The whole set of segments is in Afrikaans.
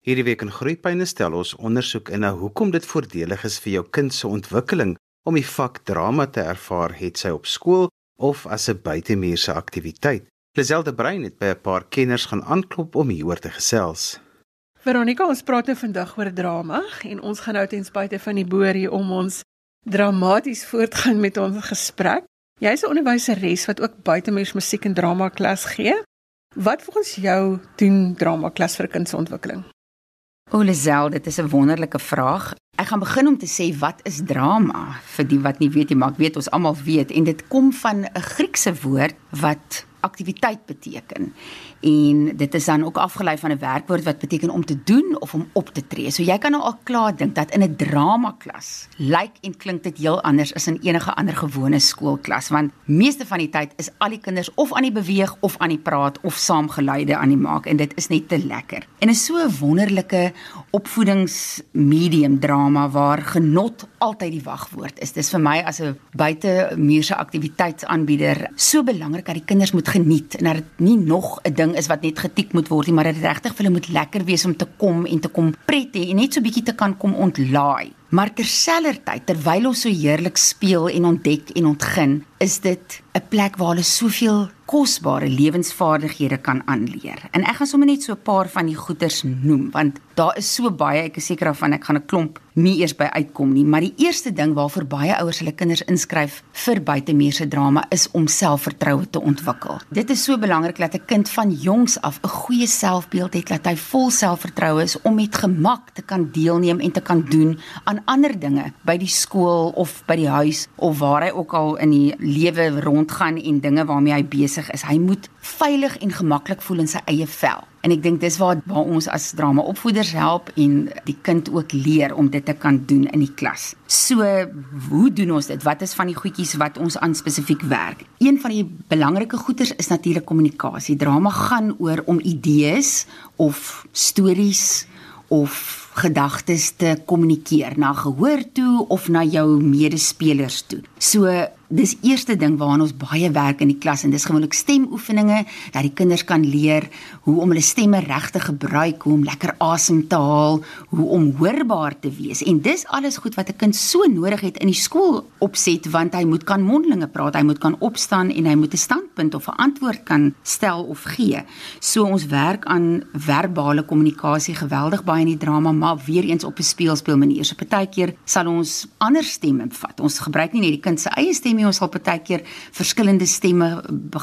Hierdie week in Groepyne stel ons ondersoek in na hoekom dit voordelig is vir jou kind se ontwikkeling om die vak drama te ervaar, het sy op skool of as 'n buitemuurse aktiwiteit. Liselde Brein het by 'n paar kenners gaan aanklop om hieroor te gesels. Veronica, ons praat nou vandag oor drama en ons gaan nou ten spyte van die boerie om ons dramaties voortgaan met ons gesprek. Jy's 'n onderwyseres wat ook buitemuurs musiek en drama klas gee. Wat volgens jou doen drama klas vir kindsontwikkeling? Olezel, dit is 'n wonderlike vraag. Ek gaan begin om te sê wat is drama vir die wat nie weet nie, maar ek weet ons almal weet en dit kom van 'n Griekse woord wat aktiwiteit beteken. En dit is dan ook afgelei van 'n werkwoord wat beteken om te doen of om op te tree. So jy kan nou al klaar dink dat in 'n drama klas lyk en klink dit heel anders as in enige ander gewone skoolklas want meeste van die tyd is al die kinders of aan die beweeg of aan die praat of saam geluide aan die maak en dit is net te lekker. En is so 'n wonderlike opvoedingsmedium drama waar genot altyd die wagwoord is. Dis vir my as 'n buitemuurse aktiwiteitsaanbieder so belangrik dat die kinders moet geniet en dat dit nie nog 'n ding is wat net getik moet word nie, maar dat dit regtig vir hulle moet lekker wees om te kom en te kom pret hê en net so bietjie te kan kom ontlaai. Maar terselfdertyd terwyl ons so heerlik speel en ontdek en ontgin, is dit 'n plek waar hulle soveel kosbare lewensvaardighede kan aanleer. En ek gaan sommer net so 'n paar van die goeters noem want daar is so baie, ek is seker daarvan ek gaan 'n klomp nie eers by uitkom nie, maar die eerste ding waarvoor baie ouers hulle kinders inskryf vir buitemuurse drama is om selfvertroue te ontwikkel. Dit is so belangrik dat 'n kind van jongs af 'n goeie selfbeeld het, dat hy vol selfvertroue is om met gemak te kan deelneem en te kan doen aan ander dinge by die skool of by die huis of waar hy ook al in die lewe rondgaan en dinge waarmee hy besig is. Hy moet veilig en gemaklik voel in sy eie vel. En ek dink dis waar waar ons as dramaopvoeders help en die kind ook leer om dit te kan doen in die klas. So, hoe doen ons dit? Wat is van die goedjies wat ons aan spesifiek werk? Een van die belangrike goeders is natuurlik kommunikasie. Drama gaan oor om idees of stories of gedagtes te kommunikeer na gehoor toe of na jou medespelers toe. So dis eerste ding waaraan ons baie werk in die klas en dis gewoonlik stemoefeninge dat die kinders kan leer hoe om hulle stemme reg te gebruik, hoe om lekker asem te haal, hoe om hoorbaar te wees. En dis alles goed wat 'n kind so nodig het in die skool opset want hy moet kan mondelinge praat, hy moet kan opstaan en hy moet 'n standpunt of 'n antwoord kan stel of gee. So ons werk aan verbale kommunikasie geweldig baie in die drama, maar weer eens op 'n speelspeel manier. So partykeer sal ons ander stemme vat. Ons gebruik nie net die kind se eie stem nie, ons sal partykeer verskillende stemme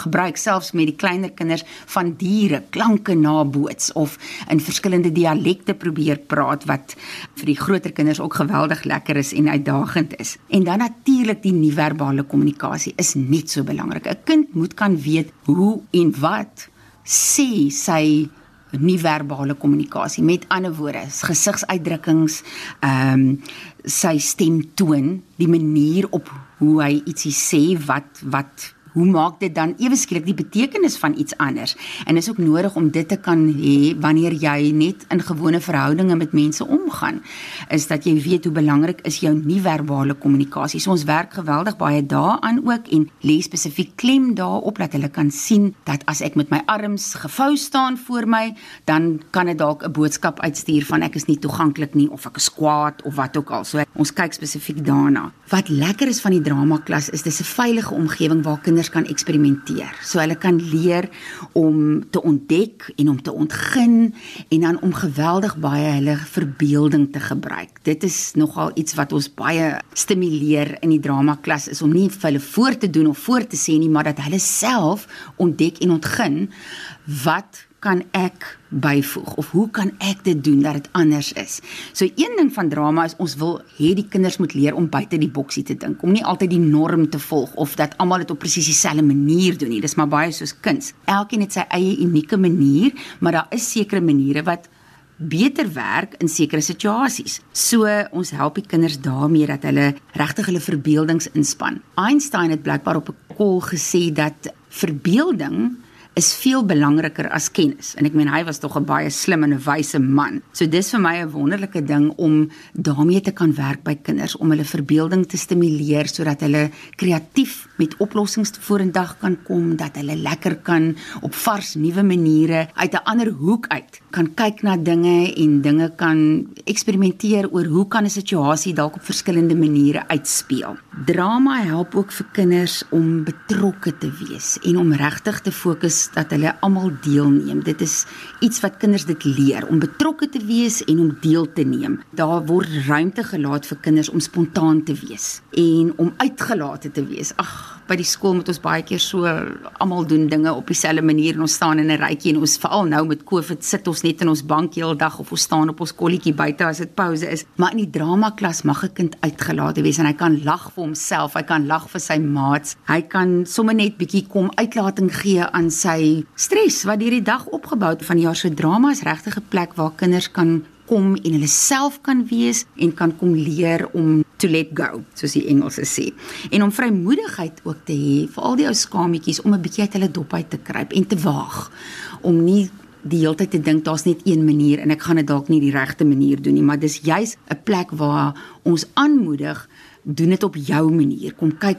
gebruik selfs met die kleiner kinders van diere, klanke naboots of in verskillende dialekte probeer praat wat vir die groter kinders ook geweldig lekker is en uitdagend is. En dan natuurlik die nie-verbale kommunikasie is net so belangrik. 'n Kind moet kan weet hoe en wat sê sy nie-verbale kommunikasie. Met ander woorde, gesigsuitdrukkings, ehm um, sy stemtoon, die manier op hoe hy ietsie sê wat wat hoe maak dit dan ewe skielik die betekenis van iets anders? En is ook nodig om dit te kan hê wanneer jy net in gewone verhoudinge met mense omgaan, is dat jy weet hoe belangrik is jou nie-verbale kommunikasie. So ons werk geweldig baie daaraan ook en lê spesifiek klem daarop dat hulle kan sien dat as ek met my arms gevou staan voor my, dan kan dit dalk 'n boodskap uitstuur van ek is nie toeganklik nie of ek is kwaad of wat ook al. So ons kyk spesifiek daarna. Wat lekker is van die drama klas is dis 'n veilige omgewing waar kinders kinders kan eksperimenteer. So hulle kan leer om te ontdek en om te ontgin en dan om geweldig baie hulle verbeelding te gebruik. Dit is nogal iets wat ons baie stimuleer in die drama klas is om nie vir hulle voor te doen of voor te sê nie, maar dat hulle self ontdek en ontgin wat kan ek byvoeg of hoe kan ek dit doen dat dit anders is. So een ding van drama is ons wil hê die kinders moet leer om buite die boksie te dink, om nie altyd die norm te volg of dat almal dit op presies dieselfde manier doen nie. Dis maar baie soos kuns. Elkeen het sy eie unieke manier, maar daar is sekere maniere wat beter werk in sekere situasies. So ons help die kinders daarmee dat hulle regtig hulle verbeeldings inspann. Einstein het blykbaar op 'n kol gesê dat verbeelding is veel belangriker as kennis. En ek meen hy was tog 'n baie slim en 'n wyse man. So dis vir my 'n wonderlike ding om daarmee te kan werk by kinders om hulle verbeelding te stimuleer sodat hulle kreatief met oplossings vorendag kan kom, dat hulle lekker kan op vars nuwe maniere uit 'n ander hoek uit kan kyk na dinge en dinge kan eksperimenteer oor hoe kan 'n situasie dalk op verskillende maniere uitspeel. Drama help ook vir kinders om betrokke te wees en om regtig te fokus dat hulle almal deelneem. Dit is iets wat kinders dit leer om betrokke te wees en om deel te neem. Daar word ruimte gelaat vir kinders om spontaan te wees en om uitgelate te wees. Ag, by die skool moet ons baie keer so almal doen dinge op dieselfde manier en ons staan in 'n rytjie en ons veral nou met COVID sit ons net in ons bank heel dag of ons staan op ons kolletjie buite as dit pouse is. Maar in die drama klas mag 'n kind uitgelate wees en hy kan lag vir homself, hy kan lag vir sy maats. Hy kan sommer net bietjie kom uitlating gee aan sy stres wat deur die dag opgebou het van jaar so drama is regtig 'n plek waar kinders kan kom en hulle self kan wees en kan kom leer om to let go, soos die Engelse sê. En om vrymoedigheid ook te hê vir al die ou skametjies om 'n bietjie uit hulle dop uit te kruip en te waag om nie die hele tyd te dink daar's net een manier en ek gaan dit dalk nie die regte manier doen nie, maar dis juis 'n plek waar ons aanmoedig doen dit op jou manier. Kom kyk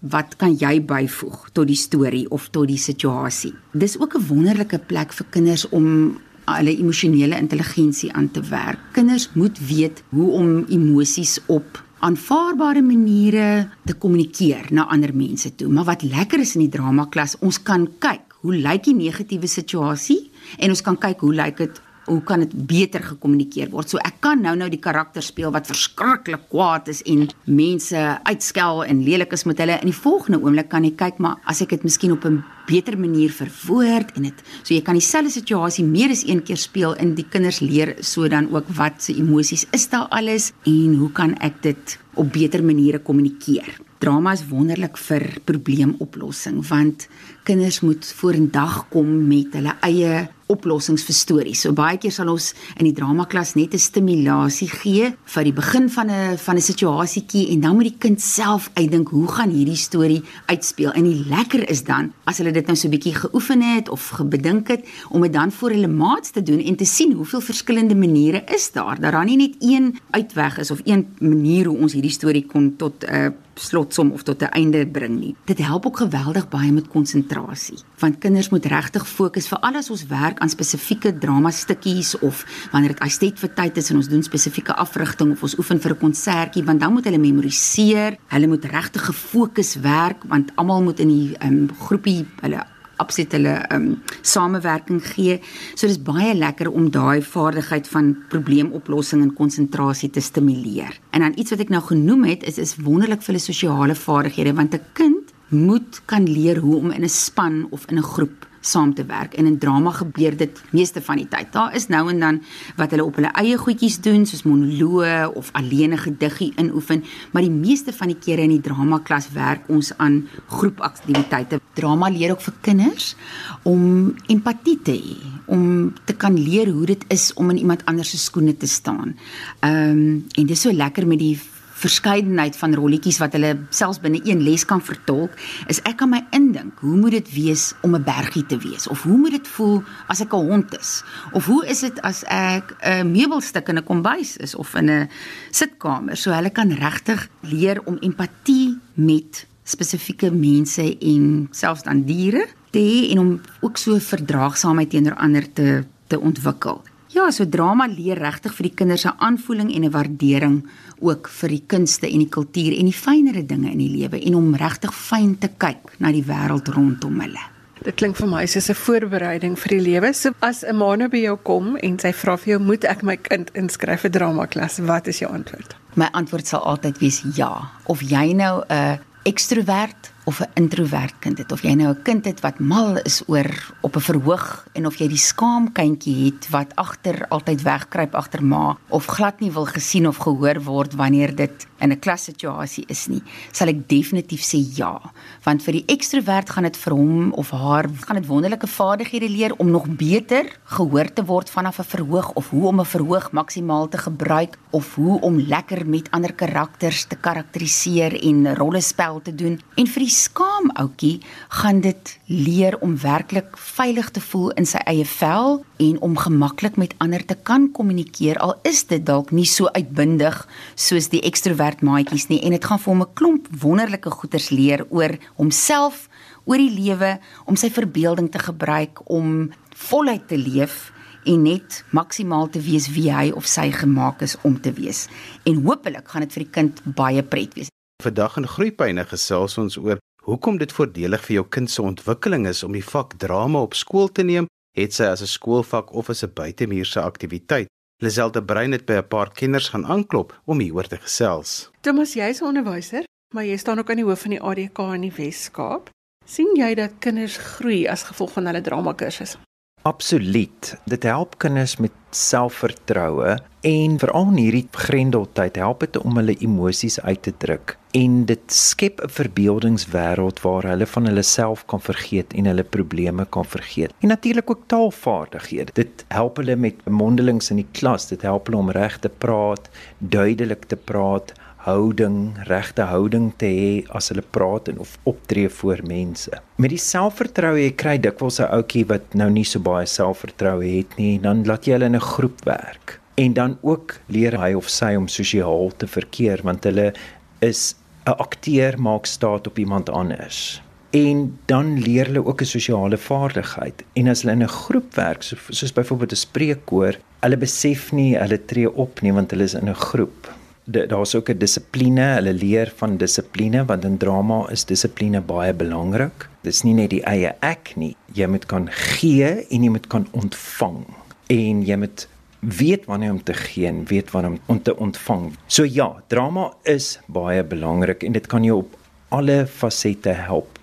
wat kan jy byvoeg tot die storie of tot die situasie. Dis ook 'n wonderlike plek vir kinders om hulle emosionele intelligensie aan te werk. Kinders moet weet hoe om emosies op aanvaarbare maniere te kommunikeer na ander mense toe. Maar wat lekker is in die drama klas, ons kan kyk hoe lyk die negatiewe situasie en ons kan kyk hoe lyk dit hoe kan dit beter gekommunikeer word? So ek kan nou nou die karakter speel wat verskriklik kwaad is en mense uitskel en lelik is met hulle. In die volgende oomblik kan ek kyk maar as ek dit miskien op 'n beter manier verwoord en dit so jy kan dieselfde situasie meer as een keer speel en die kinders leer so dan ook wat se emosies is daar alles en hoe kan ek dit op beter maniere kommunikeer. Drama is wonderlik vir probleemoplossing want kinders moet vorendag kom met hulle eie oplossings vir stories. So baie keer sal ons in die drama klas net 'n stimulasie gee vir die begin van 'n van 'n situasietjie en dan moet die kind self uitdink hoe gaan hierdie storie uitspeel. En die lekker is dan as hulle dit nou so bietjie geoefen het of gebedink het om dit dan voor hulle maats te doen en te sien hoeveel verskillende maniere is daar. Dat daar nie net een uitweg is of een manier hoe ons hierdie storie kon tot 'n uh, slotsom of tot 'n einde bring nie. Dit help ook geweldig baie met konsentrasie. Want kinders moet regtig fokus vir alles ons werk aan spesifieke drama stukkies of wanneer dit estet vir tyd is en ons doen spesifieke afrigting of ons oefen vir 'n konsertjie, want dan moet hulle memoriseer. Hulle moet regtig gefokus werk want almal moet in die um, groepie hulle absoluut hulle um samewerking gee. So dis baie lekker om daai vaardigheid van probleemoplossing en konsentrasie te stimuleer. En dan iets wat ek nou genoem het is is wonderlik vir hulle sosiale vaardighede want 'n kind moet kan leer hoe om in 'n span of in 'n groep saam te werk en in drama gebeur dit meeste van die tyd. Daar is nou en dan wat hulle op hulle eie goedjies doen soos monoloë of alleen 'n gediggie inoefen, maar die meeste van die kere in die drama klas werk ons aan groepaktiwiteite. Drama leer ook vir kinders om empatie te hê, om te kan leer hoe dit is om in iemand anders se skoene te staan. Ehm um, en dit is so lekker met die verskeidenheid van rolletjies wat hulle selfs binne een les kan vertolk, is ek kan my indink, hoe moet dit wees om 'n bergie te wees of hoe moet dit voel as ek 'n hond is? Of hoe is dit as ek 'n meubelstuk in 'n kombuis is of in 'n sitkamer? So hulle kan regtig leer om empatie met spesifieke mense en selfs dan diere te hê en om ook so verdraagsaamheid teenoor ander te te ontwikkel. Ja, so drama leer regtig vir die kinders 'n aanvoeling en 'n waardering ook vir die kunste en die kultuur en die fynere dinge in die lewe en om regtig fyn te kyk na die wêreld rondom hulle. Dit klink vir my soos 'n voorbereiding vir die lewe. So as 'n ma nou by jou kom en sy vra vir jou, "Moet ek my kind inskryf vir drama klas?" Wat is jou antwoord? My antwoord sal altyd wees ja. Of jy nou 'n ekstrovert of 'n introwert kind het of jy nou 'n kind het wat mal is oor op 'n verhoog en of jy die skaam kindjie het wat agter altyd wegkruip agter ma of glad nie wil gesien of gehoor word wanneer dit in 'n klassituasie is nie sal ek definitief sê ja. Want vir die ekstrovert gaan dit vir hom of haar gaan dit wonderlike vaardighede leer om nog beter gehoor te word vanaf 'n verhoog of hoe om 'n verhoog maksimaal te gebruik of hoe om lekker met ander karakters te karakteriseer en rollespel te doen. En vir die skaam ouetjie gaan dit leer om werklik veilig te voel in sy eie vel en om gemaklik met ander te kan kommunikeer al is dit dalk nie so uitbundig soos die ekstrovert maatjies nie en dit gaan vir hom 'n klomp wonderlike goeters leer oor homself, oor die lewe, om sy verbeelding te gebruik om voluit te leef en net maksimaal te wees wie hy of sy gemaak is om te wees. En hopelik gaan dit vir die kind baie pret wees. Vandag in Groepyne gesels ons oor hoekom dit voordelig vir jou kind se ontwikkeling is om die vak drama op skool te neem, het sy as 'n skoolvak of as 'n buitemuurse aktiwiteit. Liselde Brein het by 'n paar kinders gaan aanklop om hieroor te gesels. Thomas, jy's 'n onderwyser, maar jy staan ook aan die hoof van die ADK in die Wes-Kaap. sien jy dat kinders groei as gevolg van hulle drama kursusse? Absoluut. Dit help kinders met selfvertroue en veral in hierdie grendeltyd help dit om hulle emosies uit te druk en dit skep 'n verbeeldingswêreld waar hulle van hulle self kan vergeet en hulle probleme kan vergeet. En natuurlik ook taalvaardighede. Dit help hulle met mondelings in die klas. Dit help hulle om reg te praat, duidelik te praat, houding, regte houding te hê as hulle praat en of optree voor mense. Met die selfvertroue jy kry dikwels 'n ouetjie wat nou nie so baie selfvertroue het nie, dan laat jy hulle in 'n groep werk. En dan ook leer hy of sy om sosiaal te verkeer want hulle is 'n akteur maak staat op iemand anders. En dan leer hulle ook 'n sosiale vaardigheid. En as hulle in 'n groep werk, so, soos byvoorbeeld 'n spreekkoor, hulle besef nie hulle tree op nie want hulle is in 'n groep daar's ook 'n dissipline, hulle leer van dissipline want in drama is dissipline baie belangrik. Dis nie net die eie ek nie. Jy moet kan gee en jy moet kan ontvang. En jy moet weet wanneer om te gee en weet wanneer om te ontvang. So ja, drama is baie belangrik en dit kan jou op alle fasette help.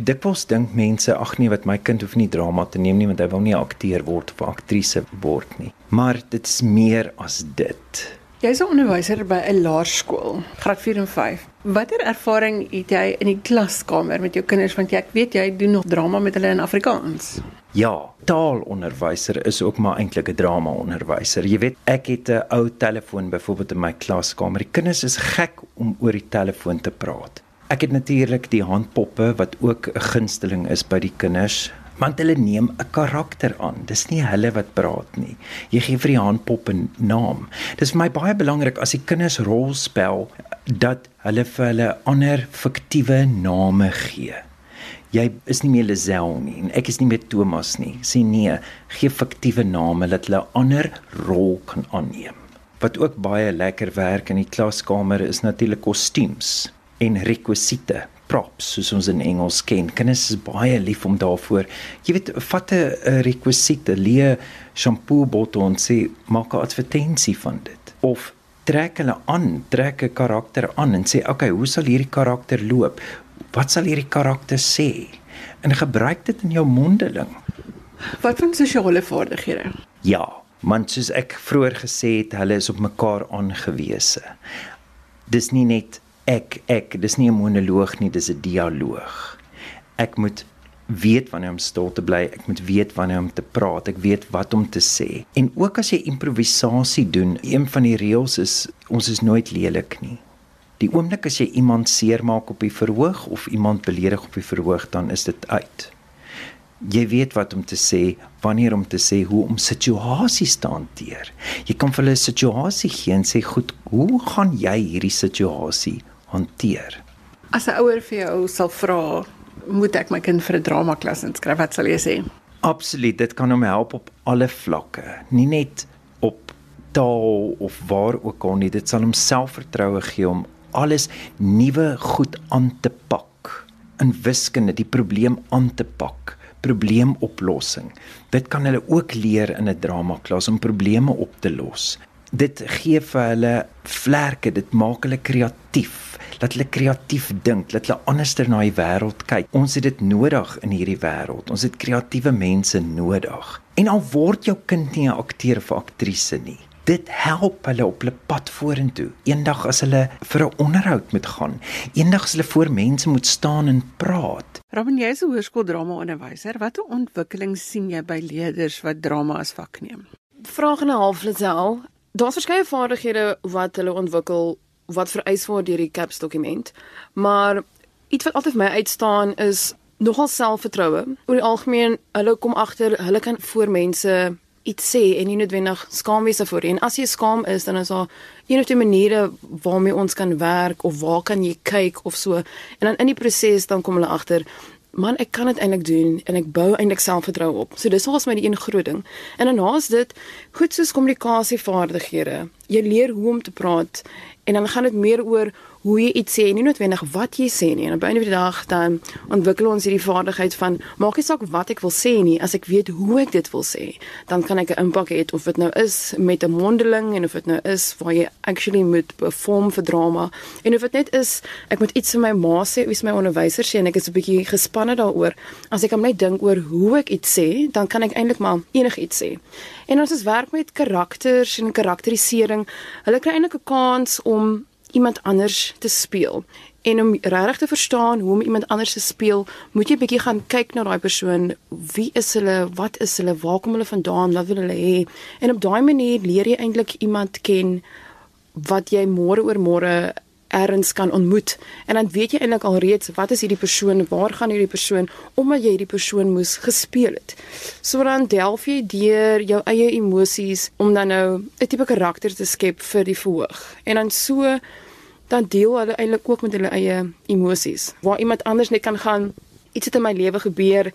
Dikwels dink mense ag nee wat my kind hoef nie drama te neem nie want hy wil nie 'n akteur word of 'n aktrise word nie. Maar dit is meer as dit. Jy's 'n onderwyser by 'n laerskool, graad 4 en 5. Watter ervaring het jy in die klaskamer met jou kinders want jy ek weet jy doen nog drama met hulle in Afrikaans? Ja, taalonderwyser is ook maar eintlik 'n drama onderwyser. Jy weet, ek het 'n ou telefoon byvoorbeeld in my klaskamer. Die kinders is gek om oor die telefoon te praat. Ek het natuurlik die handpoppe wat ook 'n gunsteling is by die kinders want hulle neem 'n karakter aan. Dis nie hulle wat praat nie. Jy gee vir die handpop 'n naam. Dis vir my baie belangrik as die kinders rol spel dat hulle vir hulle ander fiktiewe name gee. Jy is nie meer Lisel nie en ek is nie meer Thomas nie. Sê nee, gee fiktiewe name dat hulle ander rol kan aanneem. Wat ook baie lekker werk in die klaskamer is natuurlik kostuums en rekwisiete props soos ons in Engels ken. Kinders is baie lief om daarvoor. Jy weet, vat 'n rekwisiete, leë shampoo bottel en sê maak 'n advertensie van dit. Of trek hulle aan, trek 'n karakter aan en sê, "Oké, okay, hoe sal hierdie karakter loop? Wat sal hierdie karakter sê?" En gebruik dit in jou mondeling. Wat van sosiale vaardighede? Ja, man, soos ek vroeër gesê het, hulle is op mekaar aangewese. Dis nie net ek ek dis nie 'n monoloog nie dis 'n dialoog. Ek moet weet wanneer om stil te bly ek moet weet wanneer om te praat ek weet wat om te sê. En ook as jy improvisasie doen een van die reëls is ons is nooit lelik nie. Die oomblik as jy iemand seermaak op die verhoog of iemand beledig op die verhoog dan is dit uit. Jy weet wat om te sê, wanneer om te sê, hoe om situasies te hanteer. Jy kan vir hulle 'n situasie gee en sê, "Goed, hoe gaan jy hierdie situasie hanteer?" As 'n ouer vir jou sal vra, "Moet ek my kind vir 'n drama klas inskryf?" Wat sal jy sê? Absoluut, dit kan hom help op alle vlakke, nie net op taal of waar ook al nie. Dit sal hom selfvertroue gee om alles nuwe goed aan te pak. In wiskunde die probleem aan te pak probleemoplossing. Dit kan hulle ook leer in 'n dramaklas om probleme op te los. Dit gee vir hulle vlerke, dit maak hulle kreatief. Laat hulle kreatief dink, laat hulle anderster na die wêreld kyk. Ons het dit nodig in hierdie wêreld. Ons het kreatiewe mense nodig. En al word jou kind nie 'n akteur of aktrise nie, dit help hulle op hulle pad vorentoe. Eendag as hulle vir 'n onderhoud moet gaan, eendag as hulle voor mense moet staan en praat. Robin, jy is 'n hoërskooldrama onderwyser. Watter ontwikkeling sien jy by leerders wat drama as vak neem? Vraag en 'n half Lisel. Daar's verskeie vaardighede wat hulle ontwikkel wat vereis word deur die CAPS dokument. Maar iets wat altyd vir my uitstaan is nogal selfvertroue. Oor die algemeen, hulle kom agter, hulle kan voor mense iets sê en nie noodwendig skaam wees daarvoor nie. En as jy skaam is, dan is daar een of twee maniere waarmee ons kan werk of waar kan jy kyk of so. En dan in die proses dan kom hulle agter man ek kan dit eintlik doen en ek bou eintlik selfvertroue op. So dis al's my die een groot ding. En dan naas dit goed soos kommunikasievaardighede. Jy leer hoe om te praat en dan gaan dit meer oor hoe jy iets sê en nie noodwendig wat jy sê nie. En op 'n van die dag dan ontwikkel ons hierdie vaardigheid van maak nie saak wat ek wil sê nie, as ek weet hoe ek dit wil sê, dan kan ek 'n impak hê of dit nou is met 'n mondeling en of dit nou is waar jy actually moet perform vir drama en of dit net is ek moet iets vir my ma sê, wie is my onderwyser sê en ek is 'n bietjie gespanne daaroor. As ek hom net dink oor hoe ek iets sê, dan kan ek eintlik maar enigiets sê. En ons is werk met karakters en karakterisering. Hulle kry eintlik 'n kans om iemand anders te speel. En om regtig te verstaan hoe om iemand anders te speel, moet jy bietjie gaan kyk na daai persoon. Wie is hulle? Wat is hulle? Waar kom hulle vandaan? Wat wil hulle hê? En op daai manier leer jy eintlik iemand ken wat jy môre oor môre erns kan ontmoet. En dan weet jy eintlik al reeds wat is hierdie persoon waar gaan hierdie persoon omdat jy hierdie persoon moes gespeel het. So dan delf jy deur jou eie emosies om dan nou 'n tipe karakter te skep vir die verhoog. En dan so dan deel hulle eintlik ook met hulle eie emosies. Waar iemand anders net kan gaan iets het in my lewe gebeur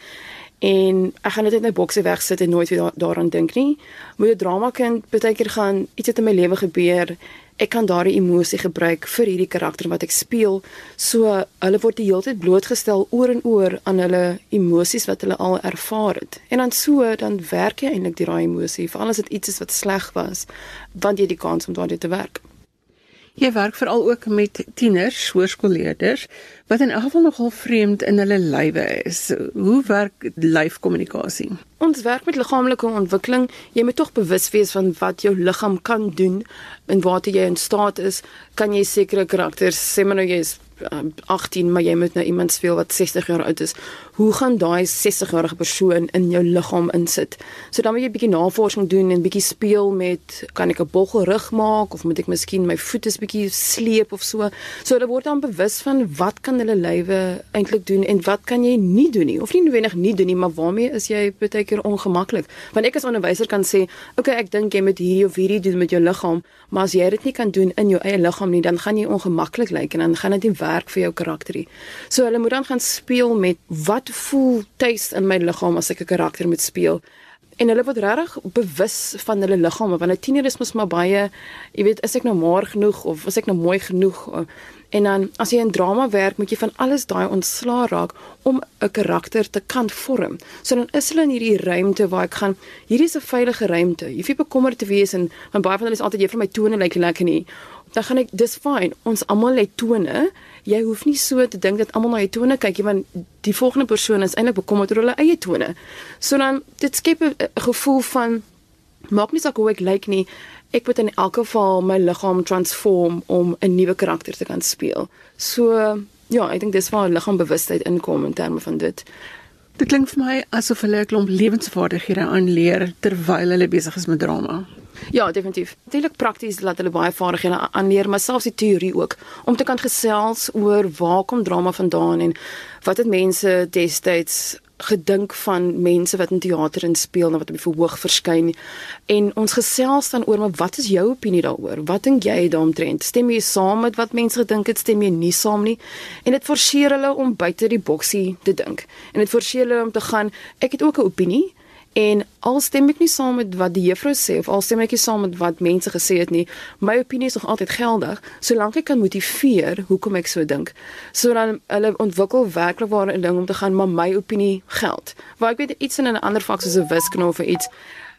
en ek gaan net in my bokse wegsit en nooit weer da daaraan dink nie. Moet 'n drama kind baie keer gaan iets het in my lewe gebeur ek kan daardie emosie gebruik vir hierdie karakter wat ek speel. So hulle word die hele tyd blootgestel oor en oor aan hulle emosies wat hulle al ervaar het. En dan so dan werk jy eintlik die daai emosie, veral as dit iets is wat sleg was, want jy het die kans om daardie te werk. Jy werk veral ook met tieners, hoërskoolleerders wat in elk geval nogal vreemd in hulle lywe is. Hoe werk lyfkommunikasie? Ons werk met liggaamlike ontwikkeling. Jy moet tog bewus wees van wat jou liggaam kan doen en waartoe jy in staat is. Kan jy sekere karakters, sê maar nou jy is 18 maar jy moet nou iemand speel wat 60 jaar oud is. Hoe gaan daai 60-jarige persoon in jou liggaam insit? So dan moet jy 'n bietjie navorsing doen en bietjie speel met kan ek 'n boggelrug maak of moet ek miskien my voete 'n bietjie sleep of so. So hulle word dan bewus van wat kan hulle lywe eintlik doen en wat kan jy nie doen nie of nie noodwendig nie doen nie, maar waarmee is jy baie keer ongemaklik? Want ek as onderwyser kan sê, "Oké, okay, ek dink jy moet hierdie of hierdie doen met jou liggaam, maar as jy dit nie kan doen in jou eie liggaam nie, dan gaan jy ongemaklik lyk en dan gaan dit nie werk vir jou karakterie. So hulle moet dan gaan speel met wat voel tuis in my liggaam as ek 'n karakter moet speel. En hulle word regtig bewus van hulle liggame want 'n tiener is mos maar baie, jy weet, is ek nou maar genoeg of is ek nou mooi genoeg? En dan as jy in drama werk, moet jy van alles daai ontslaa raak om 'n karakter te kan vorm. So dan is hulle in hierdie ruimte waar ek gaan, hierdie is 'n veilige ruimte. Jy hoef nie bekommerd te wees en van baie van hulle is altyd vir my tone lyk like lekker nie. Dan gaan ek dis fyn. Ons almal het tone jy hoef nie so te dink dat almal na jou tone kyk nie want die volgende persoon is eintlik bekommerd oor hulle eie tone. So dan dit skep 'n gevoel van maak nie saak hoe ek lyk nie. Ek moet in elk geval my liggaam transform om 'n nuwe karakter te kan speel. So ja, ek dink dis waar liggaambewustheid inkom in terme van dit. Dit klink vir my asof hulle 'n klomp lewensvaardighede aanleer terwyl hulle besig is met drama. Ja, definitief. Natuurlik prakties laat hulle baie vaardighede aanleer, maar selfs die teorie ook om te kan gesels oor waar kom drama vandaan en wat het mense destyds gedink van mense wat in teater en speel en wat op die verhoog verskyn en ons gesels dan oor maar wat is jou opinie daaroor? Wat dink jy daaromtrent? Stem jy saam met wat mense gedink het, stem jy nie saam nie? En dit forceer hulle om buite die boksie te dink. En dit forceer hulle om te gaan, ek het ook 'n opinie, En al stem ek nie saam met wat die juffrou sê of al stem ek nie saam met wat mense gesê het nie, my opinie is nog altyd geldig, solank ek kan motiveer hoekom ek so dink. So dan hulle ontwikkel werklik waar 'n ding om te gaan, maar my opinie geld. Waar ek weet iets in 'n ander vak soos 'n wiskunde of iets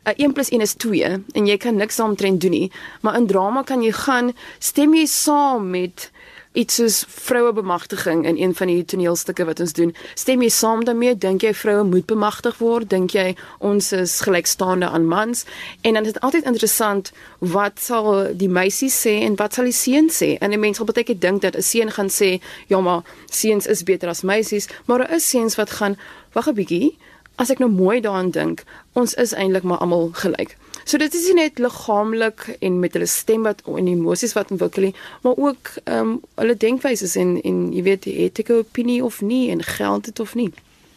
'n 1 + 1 is 2 en jy kan niks saamtrend doen nie, maar in drama kan jy gaan stem jy saam met iets soos vroue bemagtiging in een van die toneelstukke wat ons doen. Stem jy saam daarmee? Dink jy vroue moet bemagtig word? Dink jy ons is gelykstaande aan mans? En dan is dit altyd interessant wat sal die meisie sê en wat sal die seun sê? En 'n mens sal baie keer dink dat 'n seun gaan sê, "Ja, maar seuns is beter as meisies," maar daar is seuns wat gaan, "Wag 'n bietjie, as ek nou mooi daaraan dink, ons is eintlik maar almal gelyk." So dit is nie net liggaamlik en met hulle stem wat en emosies wat ontwikkel nie, maar ook ehm um, hulle denkwyse en en jy weet, het ek 'n opinie of nie en geld dit of nie.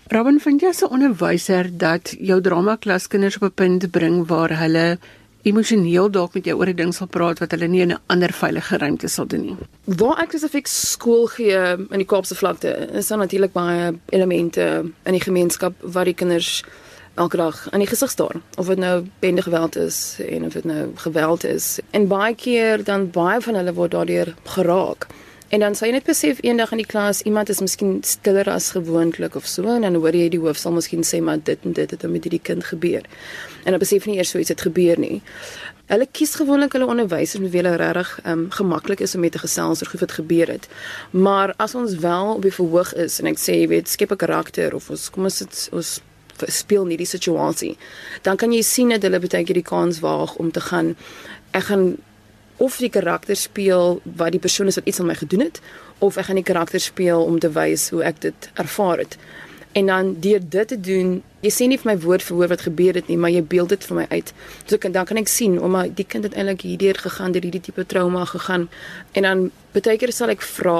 Robin, vind jy as 'n onderwyser dat jou drama klas kinders op 'n punt bring waar hulle emosioneel dalk met jou oor 'n ding sal praat wat hulle nie in 'n ander veilige ruimte sal doen nie. Waar ek spesifiek skool gee in die Kaapse vlakte, is daar natuurlik baie elemente in die gemeenskap wat die kinders elke dag aan die gesig staar of dit nou bende geweld is en of dit nou geweld is. En baie keer dan baie van hulle word daardeur geraak. En dan sal jy net besef eendag in die klas iemand is miskien stiller as gewoonlik of so en dan hoor jy die hoof sal miskien sê maar dit en dit het met hierdie kind gebeur. En dan besef nie eers so iets het gebeur nie. Hulle kies gewoonlik hulle onderwysers met wie hulle regtig um, gemaklik is om met te gesels oor goed wat gebeur het. Maar as ons wel op die verhoog is en ek sê jy weet skep 'n karakter of ons kom ons sit ons speel nie die situasie. Dan kan jy sien dat hulle baie keer die kans waag om te gaan ek gaan of die karakter speel wat die persoon is wat iets aan my gedoen het of ek gaan die karakter speel om te wys hoe ek dit ervaar het. En dan deur dit te doen, jy sê nie vir my woord vir woord wat gebeur het nie, maar jy beeld dit vir my uit. So kan dan kan ek sien om my die kind het eintlik hierdeur gegaan, deur hierdie tipe trauma gegaan. En dan baie keer sal ek vra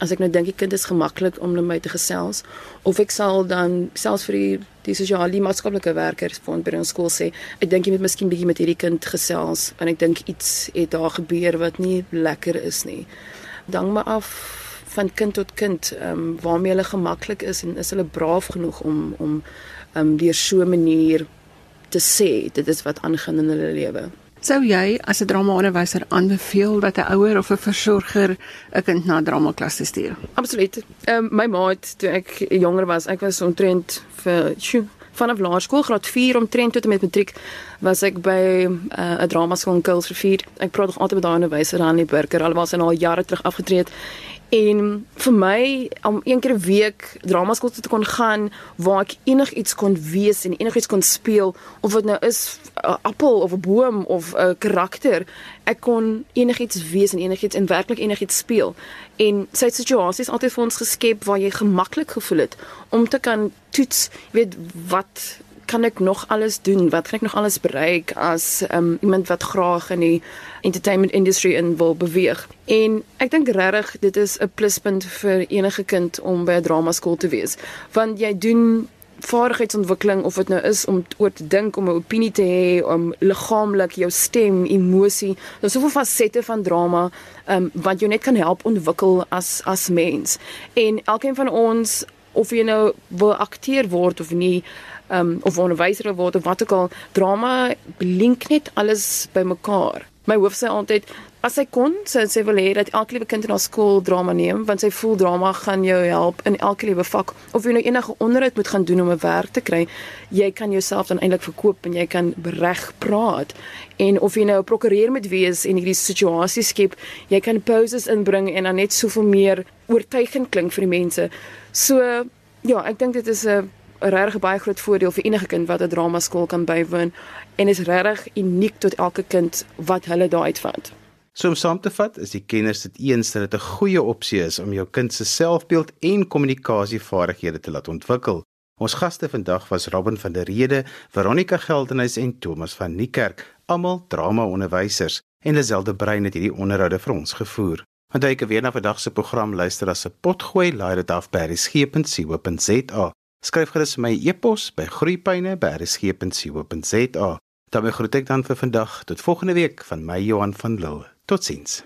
as ek nou dink die kind is gemaklik om met my te gesels of ek sal dan selfs vir die die sosiale maatskaplike werkers van by ons skool sê ek dink jy moet miskien bietjie met hierdie kind gesels want ek dink iets het daar gebeur wat nie lekker is nie. Dank my af van kind tot kind ehm um, waarmee hulle gemaklik is en is hulle braaf genoeg om om ehm um, deur so 'n manier te sê dit is wat aangaan in hulle lewe. Sou jy as 'n dramaonderwyser aanbeveel dat 'n ouer of 'n versorger 'n kind na dramaklas te stuur? Absoluut. Ehm um, my ma het toe ek jonger was, ek was omtrent vir sjoe, vanaf laerskool graad 4 omtrent tot en met matriek was ek by eh, 'n uh, dramaskool in Kuilsrivier. Ek praat nog altyd met daai onderwyser aan die burger, alhoewel sy nou al jare terug afgetree het. En vir my om een keer 'n week dramaskool te kon gaan waar ek enigiets kon wees en enigiets kon speel of dit nou is 'n appel of 'n boom of 'n karakter, ek kon enigiets wees en enigiets en werklik enigiets speel. En sy situasies altyd vir ons geskep waar jy gemaklik gevoel het om te kan toets, weet wat kan ek nog alles doen? Wat kan ek nog alles bereik as um, iemand wat graag in die entertainment industry in wil beweeg? En ek dink regtig dit is 'n pluspunt vir enige kind om by 'n drama skool te wees, want jy doen vaardigheidsontwikkeling of dit nou is om oor te dink om 'n opinie te hê om liggaamlik jou stem, emosie, daar's soveel fasette van drama um, wat jou net kan help ontwikkel as as mens. En elkeen van ons of jy nou wil akteur word of nie um, of onderwyser word of wat ook al, drama link net alles bymekaar. My hoof sê altyd as sy kon, sê sy wil hê dat elke liewe kind in haar skool drama neem want sy voel drama gaan jou help in elke liewe vak of jy nou enige onderhoud moet gaan doen om 'n werk te kry, jy kan jouself dan eintlik verkoop en jy kan reg praat. En of jy nou 'n prokureur moet wees en hierdie situasie skep, jy kan poses inbring en dan net soveel meer oortuigend klink vir die mense. So ja, ek dink dit is 'n 'n regtig baie groot voordeel vir enige kind wat 'n drama skool kan bywoon en is regtig uniek tot elke kind wat hulle daar uitvind. So om saam te vat, is die kenners dit eens dat dit 'n goeie opsie is om jou kind se selfbeeld en kommunikasievaardighede te laat ontwikkel. Ons gaste vandag was Robin van der Rede, Veronica Geldenhuys en Thomas van Niekerk, almal drama-onderwysers en Lazelde Brein het hierdie onderhoude vir ons gevoer. Onthou ek weer na vandag se program luister as 'n potgooi, laai dit af by resgep.co.za. Skryf gerus my e-pos by groeipyne@rsg.co.za. Dan groet ek dan vir vandag tot volgende week van my Johan van Lille. tot ziens.